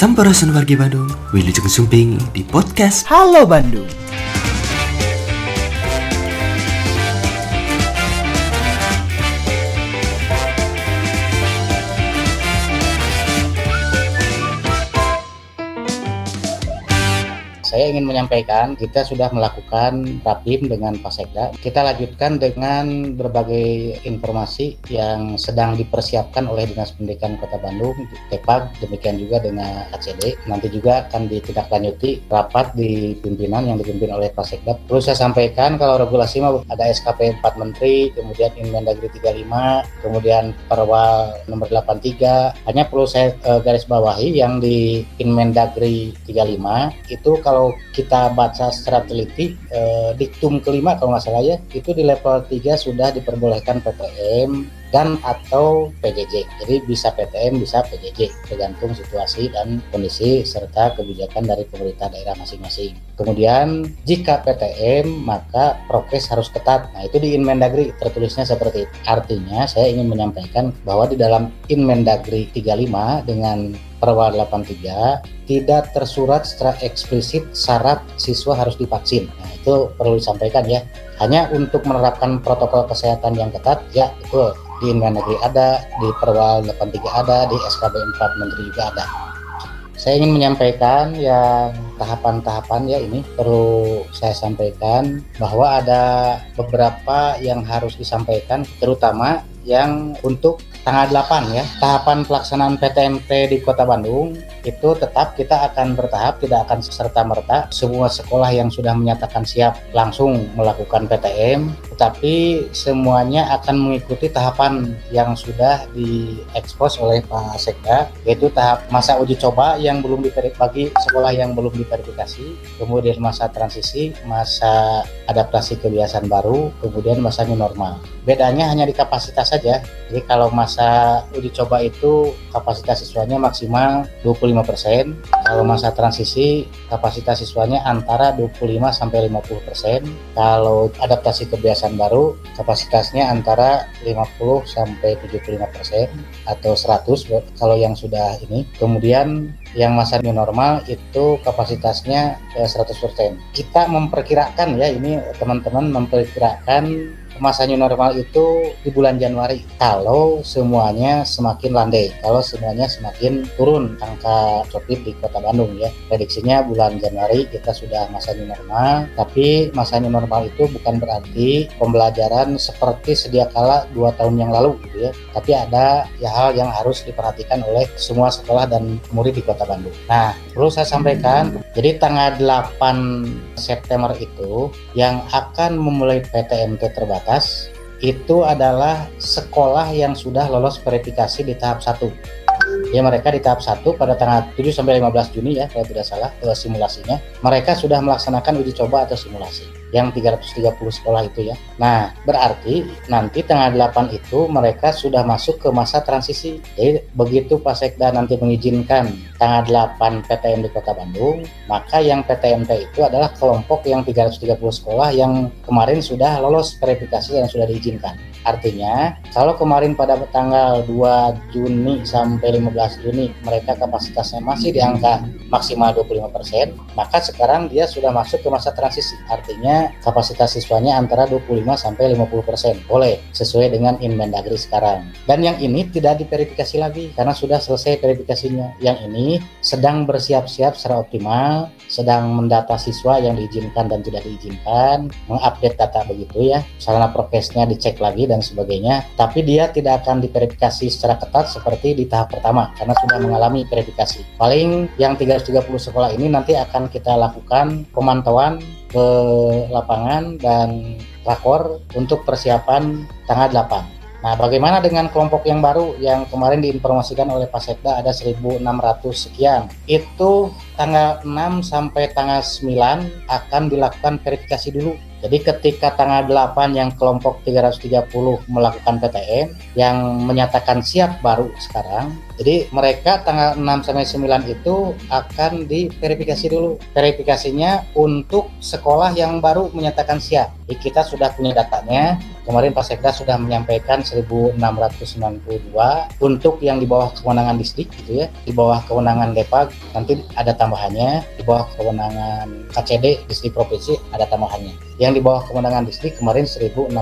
Sampurasun wargi Bandung, Wilujeng Sumping di podcast Halo Bandung. Saya ingin menyampaikan kita sudah melakukan rapim dengan Pasekda. Kita lanjutkan dengan berbagai informasi yang sedang dipersiapkan oleh Dinas Pendidikan Kota Bandung, TEPAG, demikian juga dengan ACD. Nanti juga akan ditindaklanjuti rapat di pimpinan yang dipimpin oleh Pasekda. Perlu saya sampaikan kalau regulasi ada SKP 4 Menteri, kemudian Inmendagri 35, kemudian Perwal nomor 83. Hanya perlu saya uh, garis bawahi yang di Inmendagri 35 itu kalau kita baca secara teliti eh, diktum kelima kalau nggak salah ya itu di level 3 sudah diperbolehkan PTM dan atau PJJ. Jadi bisa PTM, bisa PJJ, tergantung situasi dan kondisi serta kebijakan dari pemerintah daerah masing-masing. Kemudian jika PTM maka prokes harus ketat. Nah itu di Inmendagri tertulisnya seperti itu. Artinya saya ingin menyampaikan bahwa di dalam Inmendagri 35 dengan Perwal 83 tidak tersurat secara eksplisit syarat siswa harus divaksin. Nah, itu perlu disampaikan ya. Hanya untuk menerapkan protokol kesehatan yang ketat, ya betul. Di Inmen Negeri ada, di Perwal 83 ada, di SKB 4 Menteri juga ada. Saya ingin menyampaikan yang tahapan-tahapan ya ini perlu saya sampaikan bahwa ada beberapa yang harus disampaikan terutama yang untuk tanggal 8 ya tahapan pelaksanaan PTMT di Kota Bandung itu tetap kita akan bertahap tidak akan serta merta semua sekolah yang sudah menyatakan siap langsung melakukan PTM tetapi semuanya akan mengikuti tahapan yang sudah diekspos oleh Pak Sekda yaitu tahap masa uji coba yang belum bagi sekolah yang belum diverifikasi kemudian masa transisi masa adaptasi kebiasaan baru kemudian masa new normal bedanya hanya di kapasitas saja jadi kalau masa uji coba itu kapasitas siswanya maksimal 25%. Kalau masa transisi kapasitas siswanya antara 25 sampai 50%. Kalau adaptasi kebiasaan baru kapasitasnya antara 50 sampai 75% atau 100 kalau yang sudah ini. Kemudian yang masa new normal itu kapasitasnya 100%. Eh, Kita memperkirakan ya ini teman-teman memperkirakan masa new normal itu di bulan Januari kalau semuanya semakin landai kalau semuanya semakin turun angka COVID di kota Bandung ya. Prediksinya bulan Januari kita sudah masa new normal tapi masa new normal itu bukan berarti pembelajaran seperti sedia kala dua tahun yang lalu gitu ya. Tapi ada ya hal yang harus diperhatikan oleh semua sekolah dan murid di kota Bandung. Nah perlu saya sampaikan jadi tanggal 8 September itu yang akan memulai PTMT terbatas atas itu adalah sekolah yang sudah lolos verifikasi di tahap 1 ya mereka di tahap 1 pada tanggal 7 sampai 15 Juni ya kalau tidak salah eh, simulasinya mereka sudah melaksanakan uji coba atau simulasi yang 330 sekolah itu ya. Nah, berarti nanti tanggal 8 itu mereka sudah masuk ke masa transisi. Jadi begitu Pak Sekda nanti mengizinkan tanggal 8 PTM di Kota Bandung, maka yang PTMT itu adalah kelompok yang 330 sekolah yang kemarin sudah lolos verifikasi yang sudah diizinkan. Artinya, kalau kemarin pada tanggal 2 Juni sampai 15 Juni mereka kapasitasnya masih di angka maksimal 25%, maka sekarang dia sudah masuk ke masa transisi. Artinya, kapasitas siswanya antara 25 sampai 50%. Boleh sesuai dengan Inmendagri sekarang. Dan yang ini tidak diverifikasi lagi karena sudah selesai verifikasinya. Yang ini sedang bersiap-siap secara optimal, sedang mendata siswa yang diizinkan dan tidak diizinkan, mengupdate data begitu ya. Sarana prokesnya dicek lagi dan sebagainya. Tapi dia tidak akan diverifikasi secara ketat seperti di tahap pertama karena sudah mengalami verifikasi. Paling yang 330 sekolah ini nanti akan kita lakukan pemantauan ke lapangan dan rakor untuk persiapan tanggal 8. Nah, bagaimana dengan kelompok yang baru yang kemarin diinformasikan oleh Pak Sekda ada 1.600 sekian? Itu tanggal 6 sampai tanggal 9 akan dilakukan verifikasi dulu jadi ketika tanggal 8 yang kelompok 330 melakukan PTM yang menyatakan siap baru sekarang. Jadi mereka tanggal 6 sampai 9 itu akan diverifikasi dulu. Verifikasinya untuk sekolah yang baru menyatakan siap. Jadi kita sudah punya datanya kemarin Pak Sekda sudah menyampaikan 1692 untuk yang di bawah kewenangan distrik gitu ya, di bawah kewenangan Depag nanti ada tambahannya, di bawah kewenangan KCD distrik provinsi ada tambahannya. Yang di bawah kewenangan distrik kemarin 1692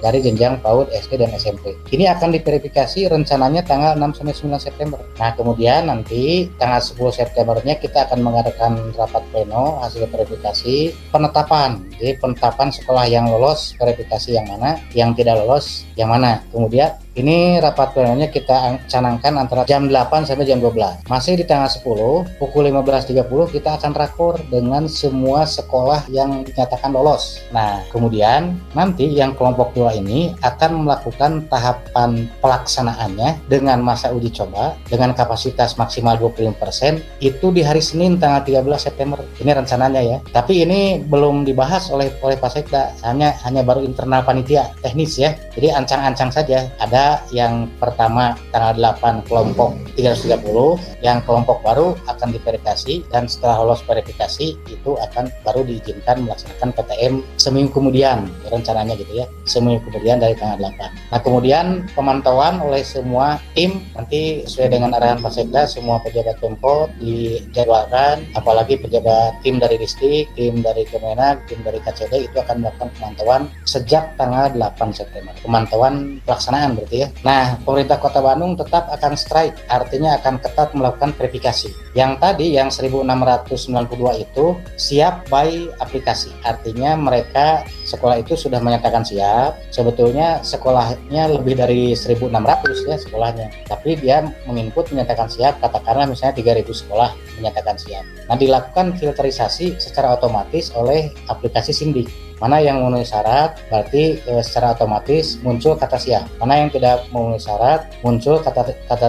dari jenjang PAUD, SD dan SMP. Ini akan diverifikasi rencananya tanggal 6 sampai 9 September. Nah, kemudian nanti tanggal 10 Septembernya kita akan mengadakan rapat pleno hasil verifikasi penetapan. Jadi penetapan sekolah yang lolos verifikasi yang mana, yang tidak lolos yang mana. Kemudian ini rapat plenonya kita canangkan antara jam 8 sampai jam 12. Masih di tanggal 10, pukul 15.30 kita akan rakor dengan semua sekolah yang dinyatakan lolos. Nah, kemudian nanti yang kelompok 2 ini akan melakukan tahapan pelaksanaannya dengan masa uji coba dengan kapasitas maksimal 25% itu di hari Senin tanggal 13 September. Ini rencananya ya. Tapi ini belum dibahas oleh oleh Pak Sekda, hanya hanya baru internal panitia teknis ya. Jadi ancang-ancang saja. Ada yang pertama tanggal 8 kelompok 330 yang kelompok baru akan diverifikasi dan setelah lolos verifikasi itu akan baru diizinkan melaksanakan PTM seminggu kemudian rencananya gitu ya seminggu kemudian dari tanggal 8 nah kemudian pemantauan oleh semua tim nanti sesuai dengan arahan Pak Sekda semua pejabat Pemkot dijadwalkan apalagi pejabat tim dari distrik tim dari Kemenak tim dari KCD itu akan melakukan pemantauan sejak tanggal 8 September. Pemantauan pelaksanaan berarti ya. Nah, pemerintah Kota Bandung tetap akan strike, artinya akan ketat melakukan verifikasi. Yang tadi yang 1692 itu siap by aplikasi, artinya mereka sekolah itu sudah menyatakan siap. Sebetulnya sekolahnya lebih dari 1600 ya sekolahnya, tapi dia menginput menyatakan siap, katakanlah misalnya 3000 sekolah menyatakan siap. Nah, dilakukan filterisasi secara otomatis oleh aplikasi Sindik mana yang memenuhi syarat berarti e, secara otomatis muncul kata siap mana yang tidak memenuhi syarat muncul kata kata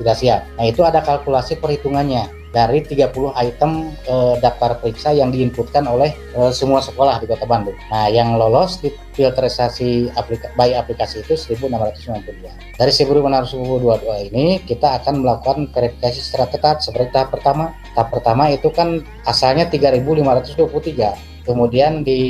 tidak siap nah itu ada kalkulasi perhitungannya dari 30 item e, daftar periksa yang diinputkan oleh e, semua sekolah di Kota Bandung. Nah, yang lolos di filterisasi aplika by aplikasi itu 1692. Dari 1692 ini kita akan melakukan verifikasi secara ketat seperti tahap pertama. Tahap pertama itu kan asalnya 3523 kemudian di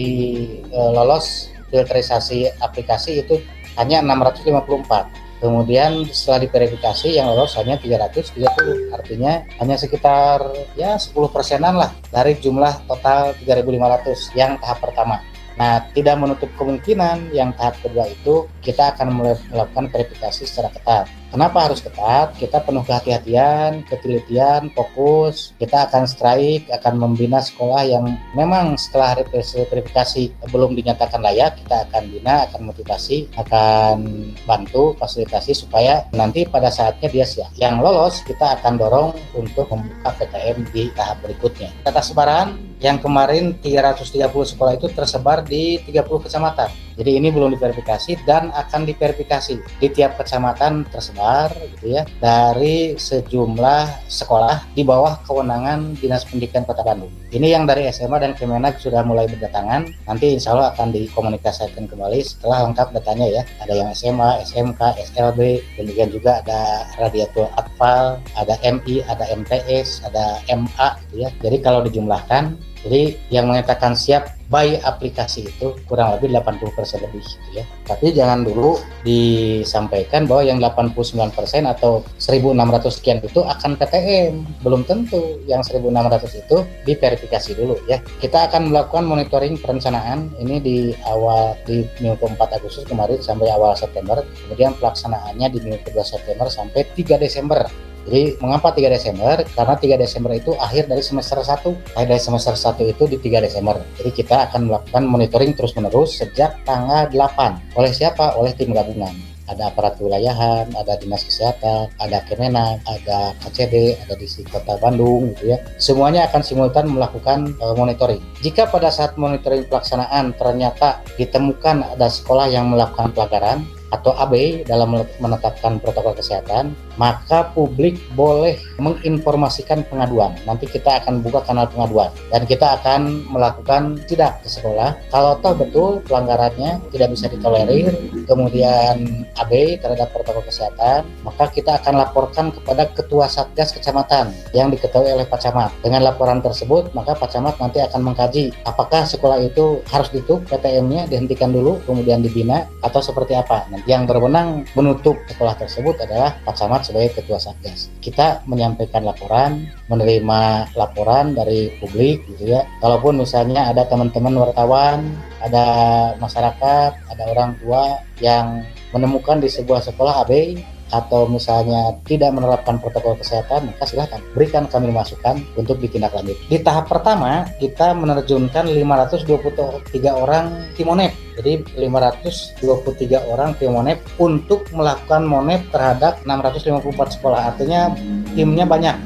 e, lolos filterisasi aplikasi itu hanya 654 kemudian setelah diverifikasi yang lolos hanya 330 artinya hanya sekitar ya 10 persenan lah dari jumlah total 3500 yang tahap pertama. Nah, tidak menutup kemungkinan yang tahap kedua itu kita akan melakukan verifikasi secara ketat. Kenapa harus ketat? Kita penuh kehati-hatian, ketelitian, fokus. Kita akan strike, akan membina sekolah yang memang setelah verifikasi belum dinyatakan layak, kita akan bina, akan motivasi, akan bantu, fasilitasi supaya nanti pada saatnya dia siap. Yang lolos kita akan dorong untuk membuka PTM di tahap berikutnya. Data sebaran yang kemarin 330 sekolah itu tersebar di 30 kecamatan. Jadi ini belum diverifikasi dan akan diverifikasi di tiap kecamatan tersebar gitu ya dari sejumlah sekolah di bawah kewenangan Dinas Pendidikan Kota Bandung. Ini yang dari SMA dan Kemenak sudah mulai berdatangan. Nanti insya Allah akan dikomunikasikan kembali setelah lengkap datanya ya. Ada yang SMA, SMK, SLB, kemudian juga ada Radiatul Atfal, ada MI, ada MTS, ada MA gitu ya. Jadi kalau dijumlahkan jadi yang menyatakan siap by aplikasi itu kurang lebih 80% lebih gitu ya. Tapi jangan dulu disampaikan bahwa yang 89% atau 1600 sekian itu akan PTM. Belum tentu yang 1600 itu diverifikasi dulu ya. Kita akan melakukan monitoring perencanaan ini di awal di minggu 4 Agustus kemarin sampai awal September. Kemudian pelaksanaannya di minggu 2 September sampai 3 Desember jadi mengapa 3 Desember? Karena 3 Desember itu akhir dari semester 1. Akhir dari semester 1 itu di 3 Desember. Jadi kita akan melakukan monitoring terus-menerus sejak tanggal 8. Oleh siapa? Oleh tim gabungan. Ada aparat wilayahan, ada dinas kesehatan, ada Kemenak, ada KCD, ada di kota Bandung gitu ya. Semuanya akan simultan melakukan uh, monitoring. Jika pada saat monitoring pelaksanaan ternyata ditemukan ada sekolah yang melakukan pelanggaran, atau AB dalam menetapkan protokol kesehatan, maka publik boleh menginformasikan pengaduan. Nanti kita akan buka kanal pengaduan dan kita akan melakukan tidak ke sekolah. Kalau toh betul pelanggarannya tidak bisa ditolerir, kemudian AB terhadap protokol kesehatan, maka kita akan laporkan kepada Ketua Satgas Kecamatan yang diketahui oleh Pak Camat. Dengan laporan tersebut, maka Pak Camat nanti akan mengkaji apakah sekolah itu harus ditutup PTM-nya dihentikan dulu, kemudian dibina atau seperti apa. Yang berwenang menutup sekolah tersebut adalah Pak Camat sebagai Ketua Satgas. Kita menyampaikan laporan, menerima laporan dari publik gitu ya. Kalaupun misalnya ada teman-teman wartawan, ada masyarakat, ada orang tua yang menemukan di sebuah sekolah AB atau misalnya tidak menerapkan protokol kesehatan, maka silahkan berikan kami masukan untuk ditindaklanjuti. Di tahap pertama, kita menerjunkan 523 orang timonep. Jadi 523 orang timonep untuk melakukan monep terhadap 654 sekolah. Artinya timnya banyak.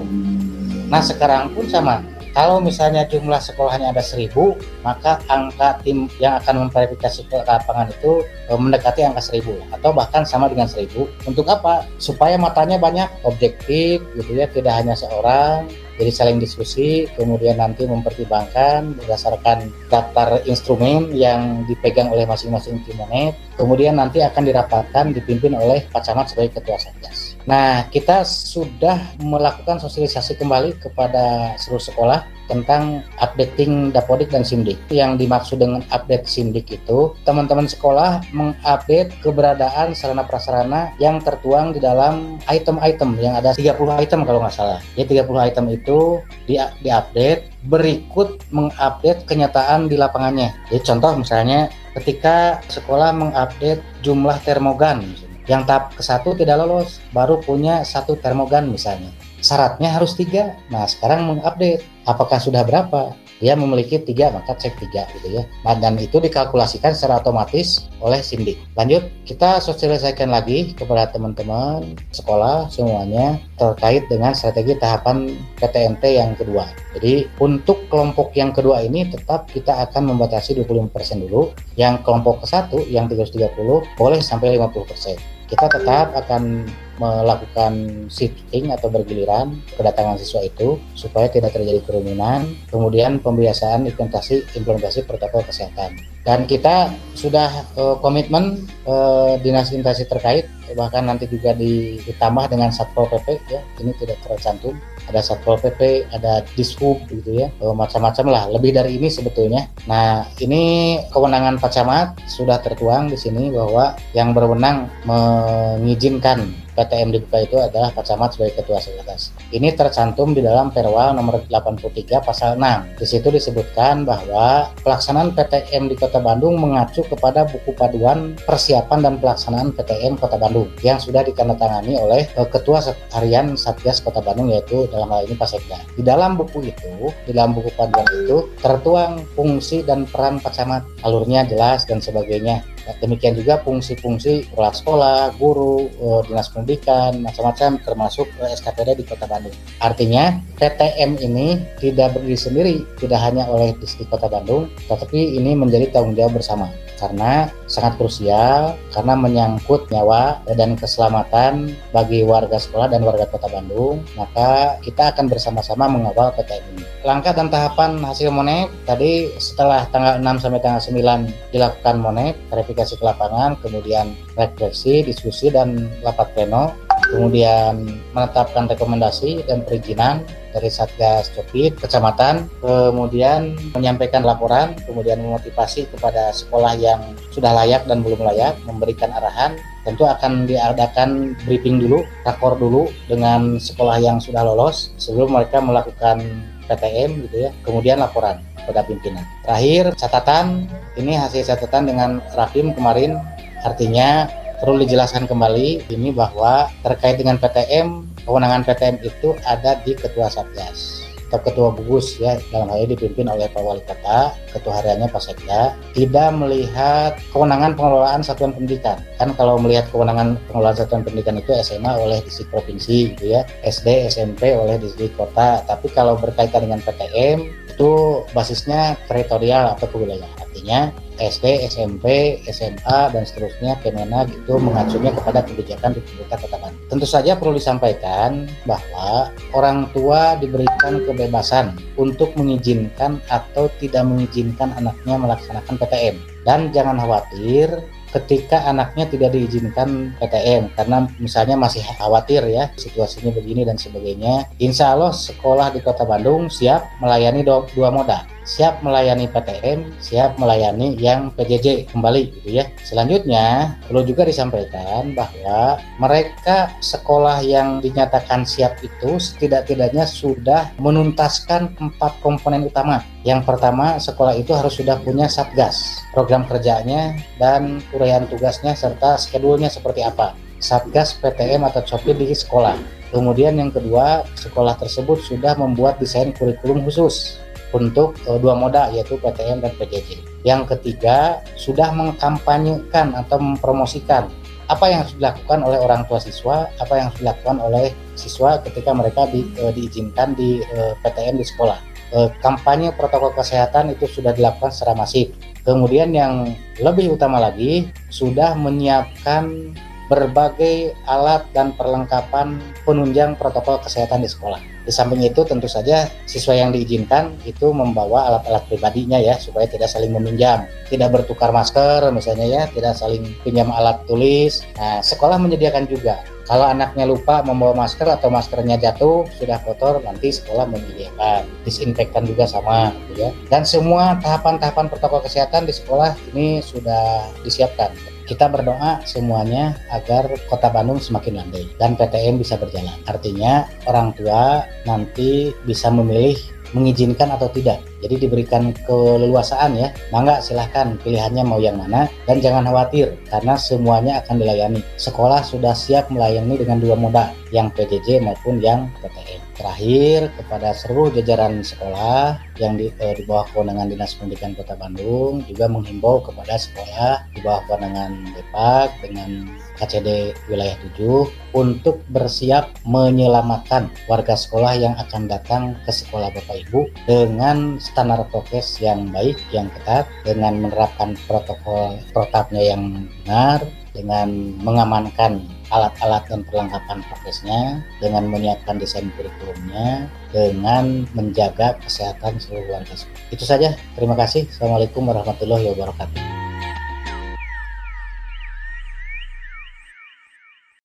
Nah sekarang pun sama kalau misalnya jumlah sekolahnya ada seribu, maka angka tim yang akan memverifikasi ke lapangan itu e, mendekati angka seribu atau bahkan sama dengan seribu. Untuk apa? Supaya matanya banyak, objektif, gitu ya, tidak hanya seorang, jadi saling diskusi kemudian nanti mempertimbangkan berdasarkan daftar instrumen yang dipegang oleh masing-masing tim monet kemudian nanti akan dirapatkan dipimpin oleh Pak Camat sebagai ketua satgas nah kita sudah melakukan sosialisasi kembali kepada seluruh sekolah tentang updating Dapodik dan Simdik. Yang dimaksud dengan update Simdik itu, teman-teman sekolah mengupdate keberadaan sarana prasarana yang tertuang di dalam item-item yang ada 30 item kalau nggak salah. Ya 30 item itu di diupdate berikut mengupdate kenyataan di lapangannya. Jadi contoh misalnya ketika sekolah mengupdate jumlah termogan yang tahap ke satu tidak lolos baru punya satu termogan misalnya. Syaratnya harus tiga. Nah sekarang mengupdate apakah sudah berapa? Dia memiliki tiga maka cek tiga gitu ya. Nah, dan itu dikalkulasikan secara otomatis oleh Sindik lanjut kita sosialisasikan lagi kepada teman-teman sekolah semuanya terkait dengan strategi tahapan PTMT yang kedua. Jadi untuk kelompok yang kedua ini tetap kita akan membatasi 25% dulu. Yang kelompok ke satu yang 330 boleh sampai 50% kita tetap akan melakukan shifting atau bergiliran kedatangan siswa itu supaya tidak terjadi kerumunan kemudian pembiasaan implementasi implementasi protokol kesehatan. Dan kita sudah uh, komitmen uh, dinas instansi terkait bahkan nanti juga ditambah dengan satpol pp ya. Ini tidak tercantum ada satpol pp ada dishub gitu ya. Macam-macam lah. Lebih dari ini sebetulnya. Nah ini kewenangan pak camat sudah tertuang di sini bahwa yang berwenang mengizinkan PTM dibuka itu adalah Pak Camat sebagai ketua sekretaris. Ini tercantum di dalam Perwa nomor 83 pasal 6. Di situ disebutkan bahwa pelaksanaan PTM di Kota Bandung mengacu kepada buku paduan persiapan dan pelaksanaan PTM Kota Bandung yang sudah ditandatangani oleh eh, Ketua Harian Satgas Kota Bandung yaitu dalam hal ini Pak Sekda. Di dalam buku itu, di dalam buku paduan itu tertuang fungsi dan peran Pak Camat, alurnya jelas dan sebagainya. Nah, demikian juga fungsi-fungsi kepala sekolah, guru, eh, dinas pendidikan, macam-macam termasuk eh, SKPD di Kota Bandung. Artinya PTM ini tidak berdiri sendiri, tidak hanya oleh distrik Kota Bandung, tetapi ini menjadi tanggung jawab bersama karena sangat krusial karena menyangkut nyawa dan keselamatan bagi warga sekolah dan warga Kota Bandung maka kita akan bersama-sama mengawal PTM ini. Langkah dan tahapan hasil monet tadi setelah tanggal 6 sampai tanggal 9 dilakukan monet verifikasi ke lapangan kemudian refleksi diskusi dan rapat pleno kemudian menetapkan rekomendasi dan perizinan dari Satgas Copit Kecamatan, kemudian menyampaikan laporan, kemudian memotivasi kepada sekolah yang sudah layak dan belum layak, memberikan arahan. Tentu akan diadakan briefing dulu, rakor dulu dengan sekolah yang sudah lolos sebelum mereka melakukan PTM gitu ya, kemudian laporan kepada pimpinan. Terakhir catatan, ini hasil catatan dengan Rafim kemarin, artinya perlu dijelaskan kembali ini bahwa terkait dengan PTM, kewenangan PTM itu ada di Ketua Satgas atau Ketua Gugus ya dalam hal ini dipimpin oleh Pak Wali Kota, Ketua Hariannya Pak Sekda, tidak melihat kewenangan pengelolaan satuan pendidikan. Kan kalau melihat kewenangan pengelolaan satuan pendidikan itu SMA oleh distrik provinsi gitu ya, SD, SMP oleh distrik kota. Tapi kalau berkaitan dengan PTM itu basisnya teritorial atau kewilayahan. Artinya SD, SMP, SMA dan seterusnya Kemenag itu mengacunya kepada kebijakan di pemerintah Kota Bandung. Tentu saja perlu disampaikan bahwa orang tua diberikan kebebasan untuk mengizinkan atau tidak mengizinkan anaknya melaksanakan PTM dan jangan khawatir ketika anaknya tidak diizinkan PTM karena misalnya masih khawatir ya situasinya begini dan sebagainya insya Allah sekolah di kota Bandung siap melayani dua moda siap melayani PTM, siap melayani yang PJJ kembali gitu ya. Selanjutnya perlu juga disampaikan bahwa mereka sekolah yang dinyatakan siap itu setidak-tidaknya sudah menuntaskan empat komponen utama. Yang pertama, sekolah itu harus sudah punya satgas, program kerjanya dan uraian tugasnya serta skedulnya seperti apa. Satgas PTM atau COPI di sekolah. Kemudian yang kedua, sekolah tersebut sudah membuat desain kurikulum khusus untuk uh, dua moda yaitu PTM dan PJJ. Yang ketiga, sudah mengkampanyekan atau mempromosikan apa yang harus dilakukan oleh orang tua siswa, apa yang harus dilakukan oleh siswa ketika mereka di, uh, diizinkan di uh, PTM di sekolah. Uh, kampanye protokol kesehatan itu sudah dilakukan secara masif. Kemudian yang lebih utama lagi sudah menyiapkan berbagai alat dan perlengkapan penunjang protokol kesehatan di sekolah. Di samping itu tentu saja siswa yang diizinkan itu membawa alat-alat pribadinya ya supaya tidak saling meminjam, tidak bertukar masker misalnya ya, tidak saling pinjam alat tulis. Nah, sekolah menyediakan juga kalau anaknya lupa membawa masker atau maskernya jatuh sudah kotor nanti sekolah menyediakan disinfektan juga sama gitu ya dan semua tahapan-tahapan protokol kesehatan di sekolah ini sudah disiapkan kita berdoa semuanya agar kota Bandung semakin landai dan PTM bisa berjalan. Artinya orang tua nanti bisa memilih mengizinkan atau tidak. Jadi diberikan keleluasaan ya. Mangga silahkan pilihannya mau yang mana dan jangan khawatir karena semuanya akan dilayani. Sekolah sudah siap melayani dengan dua moda, yang PJJ maupun yang PTM. Terakhir kepada seluruh jajaran sekolah yang di, eh, di bawah kewenangan Dinas Pendidikan Kota Bandung juga menghimbau kepada sekolah di bawah kewenangan Depak dengan KCD wilayah 7 untuk bersiap menyelamatkan warga sekolah yang akan datang ke sekolah Bapak Ibu dengan standar prokes yang baik, yang ketat, dengan menerapkan protokol protapnya yang benar, dengan mengamankan alat-alat dan perlengkapan prokesnya, dengan menyiapkan desain kurikulumnya, dengan menjaga kesehatan seluruh warga. Itu saja. Terima kasih. Assalamualaikum warahmatullahi wabarakatuh.